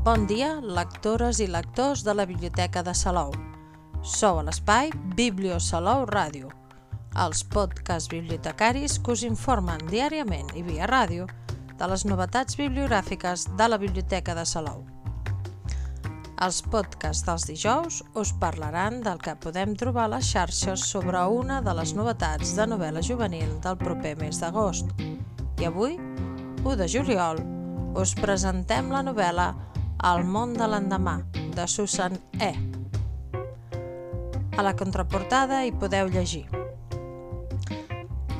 Bon dia, lectores i lectors de la Biblioteca de Salou. Sou a l'espai Biblio Salou Ràdio, els podcasts bibliotecaris que us informen diàriament i via ràdio de les novetats bibliogràfiques de la Biblioteca de Salou. Els podcasts dels dijous us parlaran del que podem trobar a les xarxes sobre una de les novetats de novel·la juvenil del proper mes d'agost. I avui, 1 de juliol, us presentem la novel·la El món de l'endemà, de Susan E. A la contraportada hi podeu llegir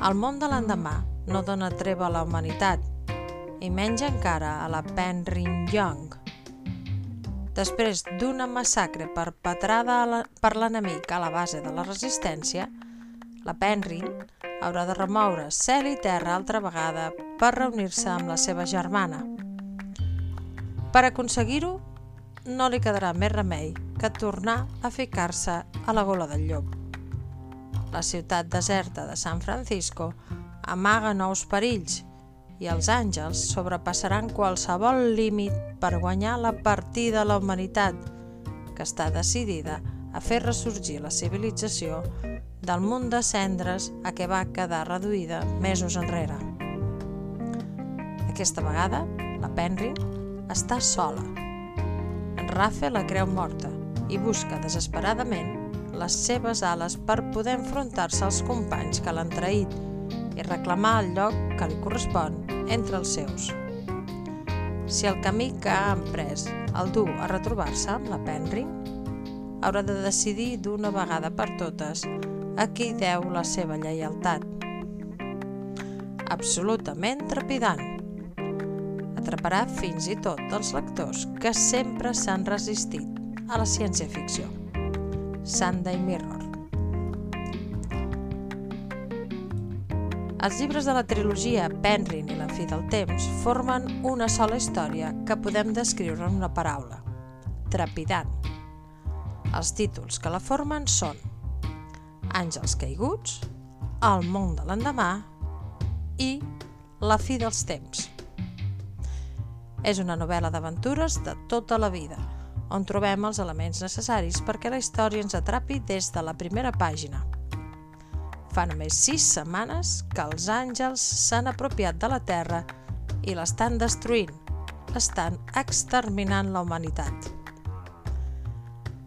El món de l'endemà no dona treva a la humanitat, i menys encara a la Penryn Young. Després d'una massacre perpetrada per l'enemic a la base de la resistència, la Penryn haurà de remoure cel i terra altra vegada per reunir-se amb la seva germana, per aconseguir-ho, no li quedarà més remei que tornar a ficar-se a la gola del llop. La ciutat deserta de San Francisco amaga nous perills i els àngels sobrepassaran qualsevol límit per guanyar la partida a la humanitat, que està decidida a fer ressorgir la civilització del munt de cendres a què va quedar reduïda mesos enrere. Aquesta vegada, la Penry està sola. En Rafe la creu morta i busca desesperadament les seves ales per poder enfrontar-se als companys que l'han traït i reclamar el lloc que li correspon entre els seus. Si el camí que ha emprès el du a retrobar-se amb la Penry, haurà de decidir d'una vegada per totes a qui deu la seva lleialtat. Absolutament trepidant, atraparà fins i tot els lectors que sempre s'han resistit a la ciència-ficció. Sunday Mirror Els llibres de la trilogia Penryn i la fi del temps formen una sola història que podem descriure en una paraula. Trepidant. Els títols que la formen són Àngels caiguts, El món de l'endemà i La fi dels temps. És una novel·la d'aventures de tota la vida, on trobem els elements necessaris perquè la història ens atrapi des de la primera pàgina. Fa només sis setmanes que els àngels s'han apropiat de la Terra i l'estan destruint, estan exterminant la humanitat.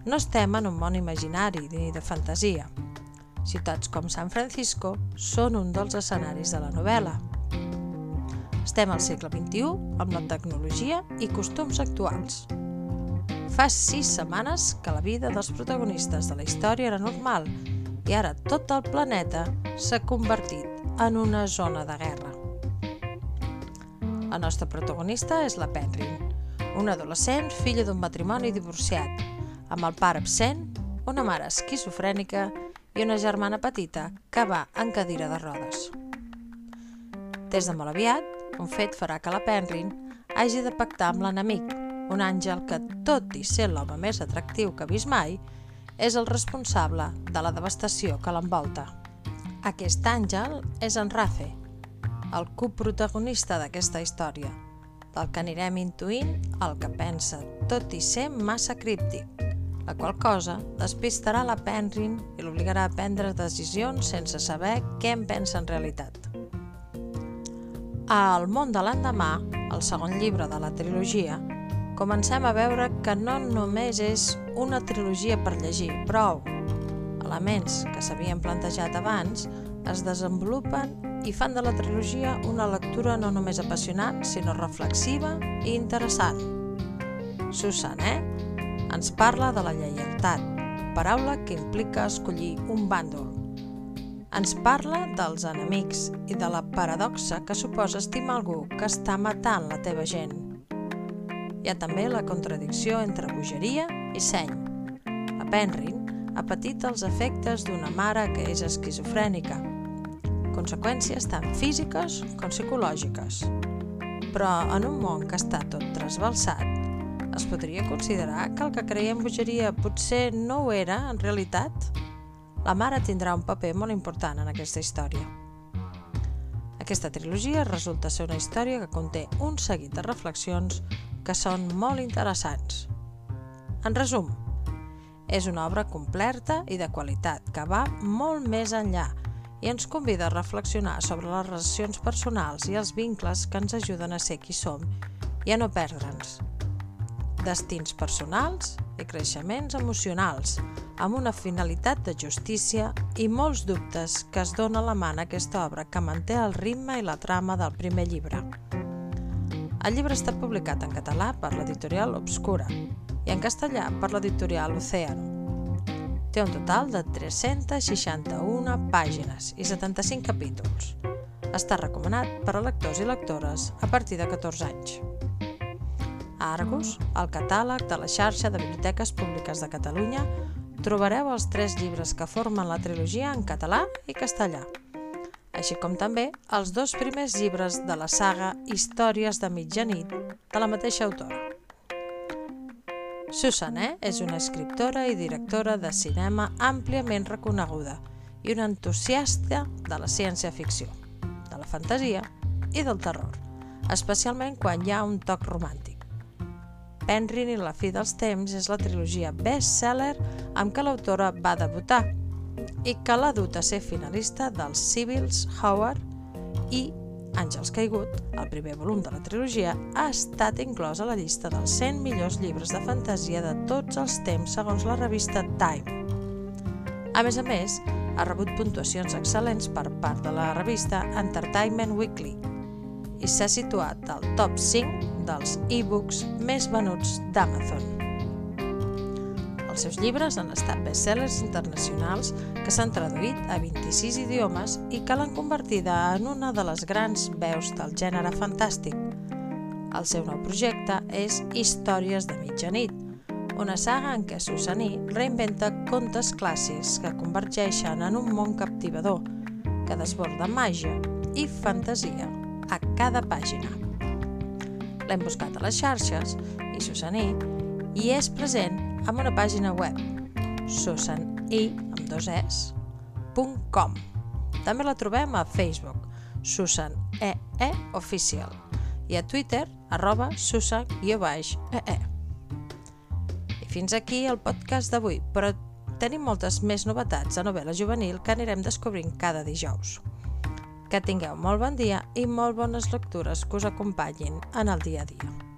No estem en un món imaginari ni de fantasia. Ciutats com San Francisco són un dels escenaris de la novel·la, estem al segle XXI amb la tecnologia i costums actuals. Fa sis setmanes que la vida dels protagonistes de la història era normal i ara tot el planeta s'ha convertit en una zona de guerra. La nostra protagonista és la Penryn, una adolescent filla d'un matrimoni divorciat, amb el pare absent, una mare esquizofrènica i una germana petita que va en cadira de rodes. Des de molt aviat, un fet farà que la Penryn hagi de pactar amb l'enemic, un àngel que, tot i ser l'home més atractiu que ha vist mai, és el responsable de la devastació que l'envolta. Aquest àngel és en Rafe, el coprotagonista d'aquesta història, del que anirem intuint el que pensa, tot i ser massa críptic, la qual cosa despistarà la Penryn i l'obligarà a prendre decisions sense saber què en pensa en realitat. A El món de l'endemà, el segon llibre de la trilogia, comencem a veure que no només és una trilogia per llegir, prou. Elements que s'havien plantejat abans es desenvolupen i fan de la trilogia una lectura no només apassionant, sinó reflexiva i interessant. Susan, eh? Ens parla de la lleialtat, paraula que implica escollir un bàndol, ens parla dels enemics i de la paradoxa que suposa estimar algú que està matant la teva gent. Hi ha també la contradicció entre bogeria i seny. La Penryn ha patit els efectes d'una mare que és esquizofrènica, conseqüències tant físiques com psicològiques. Però en un món que està tot trasbalsat, es podria considerar que el que creiem bogeria potser no ho era en realitat? La mare tindrà un paper molt important en aquesta història. Aquesta trilogia resulta ser una història que conté un seguit de reflexions que són molt interessants. En resum, és una obra completa i de qualitat que va molt més enllà i ens convida a reflexionar sobre les relacions personals i els vincles que ens ajuden a ser qui som i a no perdre'ns. Destins personals i creixements emocionals, amb una finalitat de justícia i molts dubtes que es dona la mà en aquesta obra que manté el ritme i la trama del primer llibre. El llibre està publicat en català per l'editorial Obscura i en castellà per l'editorial Oceano Té un total de 361 pàgines i 75 capítols. Està recomanat per a lectors i lectores a partir de 14 anys. A Argus, el catàleg de la xarxa de biblioteques públiques de Catalunya, trobareu els tres llibres que formen la trilogia en català i castellà, així com també els dos primers llibres de la saga Històries de mitjanit de la mateixa autora. Susané és una escriptora i directora de cinema àmpliament reconeguda i una entusiasta de la ciència-ficció, de la fantasia i del terror, especialment quan hi ha un toc romàntic. Penryn i la fi dels temps és la trilogia best-seller amb què l'autora va debutar i que l'ha dut a ser finalista dels Civils Howard i Àngels Caigut, el primer volum de la trilogia, ha estat inclòs a la llista dels 100 millors llibres de fantasia de tots els temps segons la revista Time. A més a més, ha rebut puntuacions excel·lents per part de la revista Entertainment Weekly i s'ha situat al top 5 dels e-books més venuts d'Amazon. Els seus llibres han estat bestsellers internacionals que s'han traduït a 26 idiomes i que l'han convertida en una de les grans veus del gènere fantàstic. El seu nou projecte és Històries de mitjanit, una saga en què Susaní reinventa contes clàssics que convergeixen en un món captivador, que desborda màgia i fantasia a cada pàgina. L'hem buscat a les xarxes i Susaní hi és present amb una pàgina web, susani, amb dos es, .com. També la trobem a Facebook, Susan EE e Oficial, i a Twitter, arroba susan -ee. E. I fins aquí el podcast d'avui, però tenim moltes més novetats de novel·la juvenil que anirem descobrint cada dijous. Que tingueu molt bon dia i molt bones lectures que us acompanyin en el dia a dia.